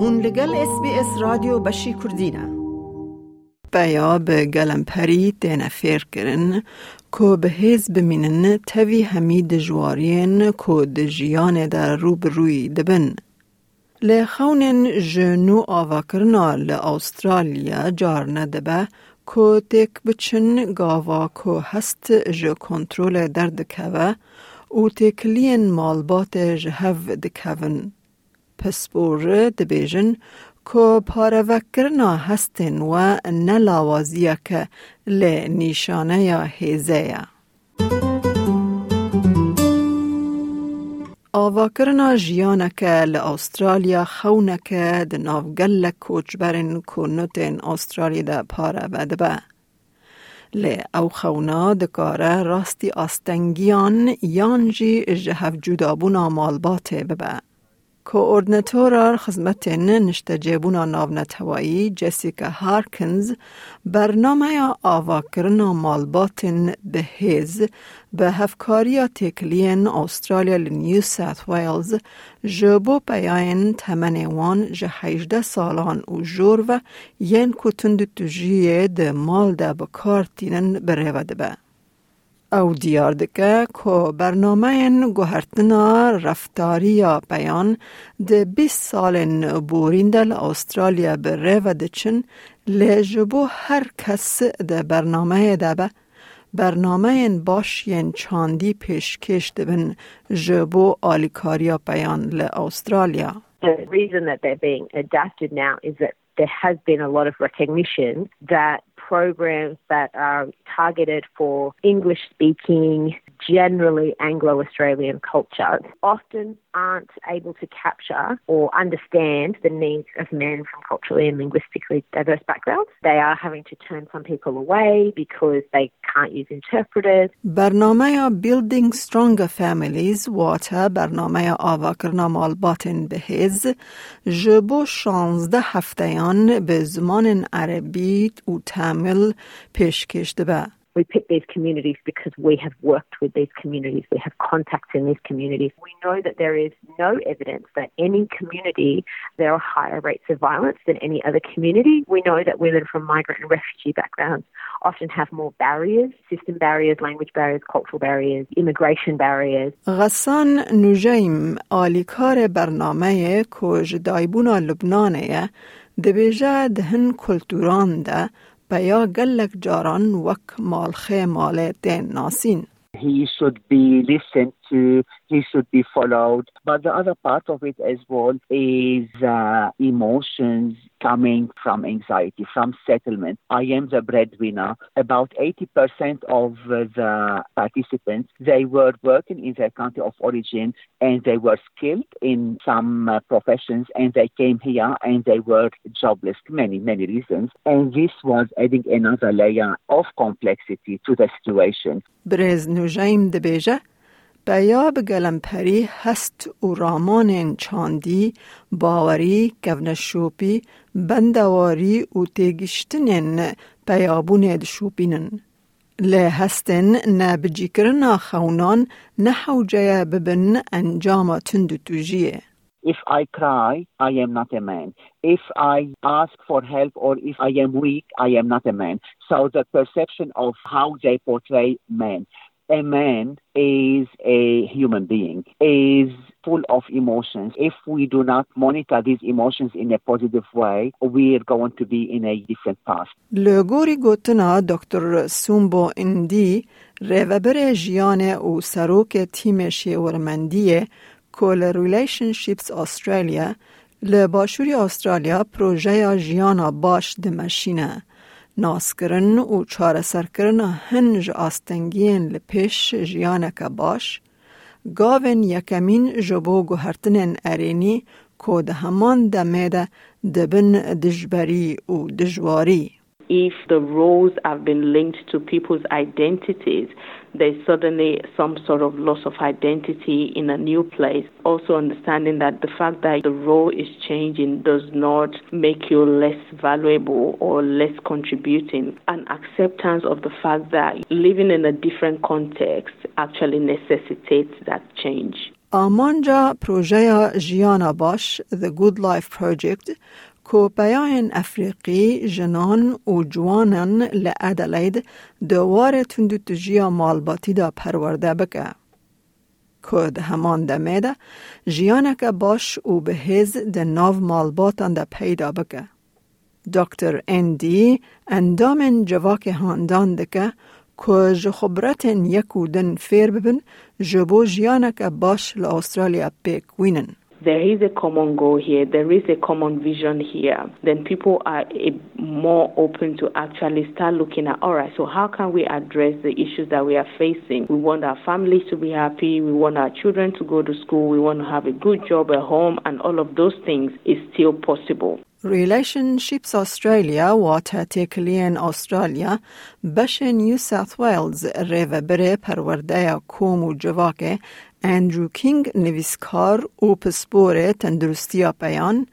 هون لگل اس بی اس رادیو بشی کردینه بیا به گلم پری دین فیر کرن که به هیز بمینن توی همی دجوارین که دجیان در روب روی دبن. لخونن جنو آوا کرنا لأسترالیا جار ندبه که تک بچن گاوا که هست جو کنترول درد که و تکلین مالبات جهو دکون. پسپور دبیجن که پارەوەکردنا هەستێن یا. نەلاوازیەکە لێ نیشانەیە هێزەیە. ئاواکردنا ژیانەکە لە ئوسترالیا خەونەکە دناوگەل لە کۆچبەرن کۆنوتێن ئوسترالیدا با. ل او خونا خەونا کاره راستی آستنگیان یانجی جهف ژەهەفجودابوونا ماڵباتێ ببه. کوردیناتورا خدمتین نشته جیبونا ناو نتوایی جسیکا هارکنز برنامه آواکرن مالباتن بهیز به هفکاریا تکلین استرالیا لنیو ساوت ویلز جبو پایان تمنیوان جه سالان و جور و ین کتند تجیه ده مال ده بکارتینن بره و ده او دیار دکه که برنامه گوهرتنا رفتاری یا بیان ده 20 سال بورین استرالیا بره و دچن لجبو هر کس ده برنامه ده به برنامه باش ین چاندی پیشکش دبن جبو آلیکاریا بیان ل استرالیا. The reason that they're being adapted now is that there has been a lot of recognition that programs that are targeted for English speaking, generally Anglo Australian culture often aren't able to capture or understand the needs of men from culturally and linguistically diverse backgrounds. They are having to turn some people away because they can't use interpreters. برنامه Building Stronger Families واتا برنامه آوا کرنا مالباتن بهز جبو شانزده هفتهان به زمان عربی و تامل پیشکش به. We pick these communities because we have worked with these communities. We have contacts in these communities. We know that there is no evidence that any community there are higher rates of violence than any other community. We know that women from migrant and refugee backgrounds often have more barriers, system barriers, language barriers, cultural barriers, immigration barriers. غسان نجیم آلیکار برنامه کج دایبونا لبنانه دبیجه دهن کلتوران ده بیا گلک جاران وک مالخه مال دین ناسین. He should be listened to, he should be followed. But the other part of it as well is uh, emotions coming from anxiety, from settlement. I am the breadwinner. About 80% of the participants, they were working in their country of origin and they were skilled in some uh, professions and they came here and they were jobless, many, many reasons. And this was adding another layer of complexity to the situation. برز نوجایم دبیجه بیا بگلم پری هست و رامان چاندی باوری گونشوپی بندواری و تیگشتنین بیابون دشوپینن. لی هستن نبجی کرنا خونان نحوجه ببن انجام تند توجیه. If I cry, I am not a man. If I ask for help or if I am weak, I am not a man. So the perception of how they portray men. a man is a human being, is full of emotions. If we do not monitor these emotions in a positive way, we are going to be in a different path. لگوری گوتنا دکتر سومبو اندی ریوبر جیان و سروک تیم شیورمندیه کل ریلیشنشیپس استرالیا لباشوری استرالیا پروژه جیانا باش دمشینه. ناسکرن و چاره سرکرن هنج آستنگین لپیش جیانک باش، گاوین یکمین جبو گوهرتنین ارینی که ده همان دمیده دبن دجبری و دجواری. If the roles have been linked to people's identities, there's suddenly some sort of loss of identity in a new place. Also, understanding that the fact that the role is changing does not make you less valuable or less contributing. An acceptance of the fact that living in a different context actually necessitates that change. آمانجا پروژه جیانا باش The Good Life Project که پیاه افریقی جنان و جوانان لعدالید دوار تندو تجیا مالباتی دا پرورده بکه. کد همان دمیده جیانه باش و به هز ده نو مالباتان ده پیدا بکه. دکتر اندی اندام جواک هاندان ده که که جخبرت یکو دن فیر ببن جبو جیانه باش لآسترالیا پیک وینن. there is a common goal here, there is a common vision here, then people are more open to actually start looking at, all right, so how can we address the issues that we are facing? We want our families to be happy, we want our children to go to school, we want to have a good job at home, and all of those things is still possible. Relationships Australia و تکلین استرالیا بش نیو ساوت ویلز ریو بره پرورده کوم و جواکه اندرو کینگ نویسکار او پسپور تندرستی پیان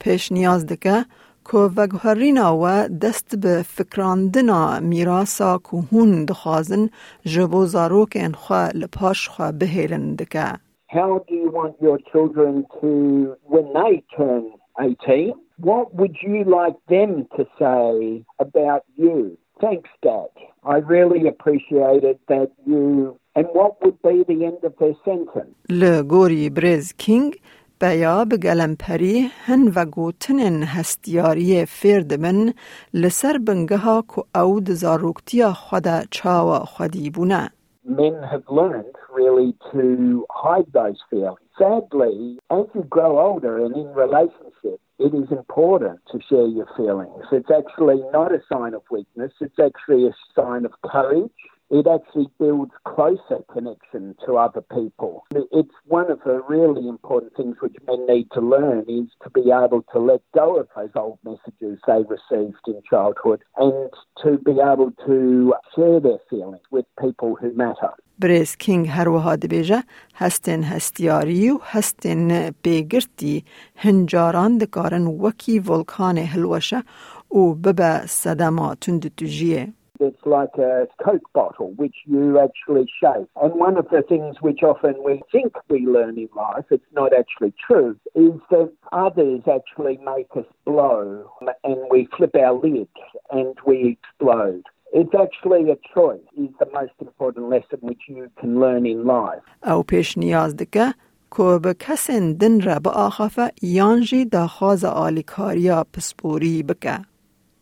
پیش نیاز دکه که وگهرینا و دست به فکراندنا میراسا که هون دخوازن جبو زاروک انخوا لپاش خوا بهیلن دکه How do you want your children to, when they turn 18, what would you like them to say about you? Thanks, Dad. I really appreciated that you And what would be the end of their sentence? لگوری برز کینگ بیا بگلم پری هن و گوتنن هستیاری فرد من لسر بنگها که او دزاروکتیا خدا چاوا خودی بونه. Men have learned really to hide those feelings. Sadly, as you grow older and in relationships, it is important to share your feelings. It's actually not a sign of weakness, it's actually a sign of courage it actually builds closer connection to other people. It's one of the really important things which men need to learn is to be able to let go of those old messages they received in childhood and to be able to share their feelings with people who matter. بريس كينغ هروها دبيجة هستن هستياري و هستن بيگرتي هنجاران دكارن وكي فولكان هلوشة و ببا صدما تند تجيه. It's like a Coke bottle, which you actually shake. And one of the things which often we think we learn in life, it's not actually true, is that others actually make us blow and we flip our lid and we explode. It's actually a choice is the most important lesson which you can learn in life. او پیش نیاز دکه که به کسین دن را به آخفه یانجی دا خواز آلیکاریا پسپوری بکه.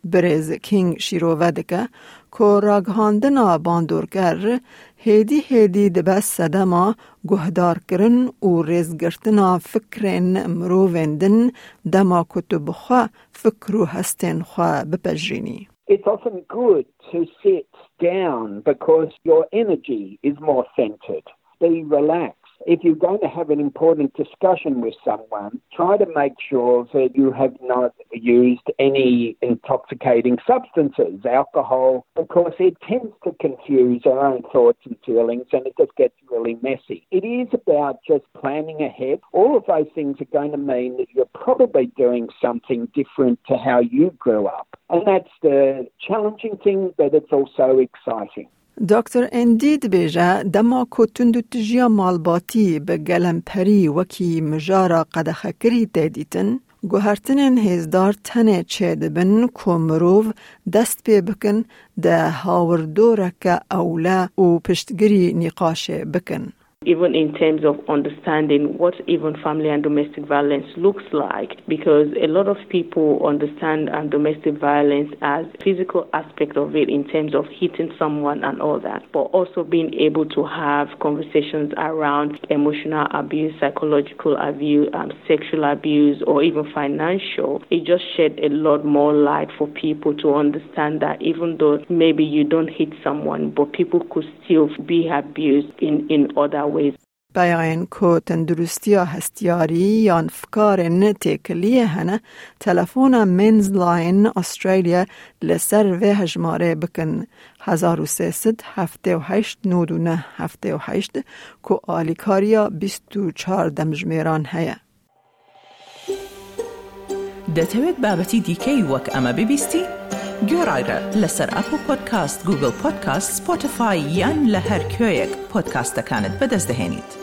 برز کینگ شیروه دکه که راگهاندنا باندورگر هیدی هیدی دبس صدما گهدار کرن و ریزگرتنا فکرین مروویندن دما کتب خوا فکر و هستن خوا بپجرینی. It's often good to sit down because your energy is more centered. Be relaxed. If you're going to have an important discussion with someone, try to make sure that you have not used any intoxicating substances, alcohol, because it tends to confuse our own thoughts and feelings and it just gets really messy. It is about just planning ahead. All of those things are going to mean that you're probably doing something different to how you grew up. And that's the challenging thing, but it's also exciting. دکتر اندید بیجه دما کتندو تجیا مالباتی به گلم پری وکی مجارا قدخکری دیدیتن گوهرتنین هیزدار تنه چه دبن که مروف دست پی بکن ده هاوردورک اولا و پشتگری نقاشه بکن. Even in terms of understanding what even family and domestic violence looks like because a lot of people understand um, domestic violence as physical aspect of it in terms of hitting someone and all that but also being able to have conversations around emotional abuse psychological abuse um, sexual abuse or even financial it just shed a lot more light for people to understand that even though maybe you don't hit someone but people could still be abused in, in other. بیاین کو تندرستی هستیاری یا فکار تکلیه هنه تلفون منز لاین استرالیا لسر و هجماره بکن. هزار و سیست هفته و هشت نودونه هفته و هشت کو آلیکاریا بیست و چار دمجمیران هیه. دەتەوێت بابەتی دیکەی وەک ئەمە ببیستی؟ گۆڕایرە لەسەر ئەپ و پۆدکاست گوگل پۆدکاست سپۆتفاای یان لە هەر کوێیەک پۆدکاستەکانت بەدەستدەێنیت.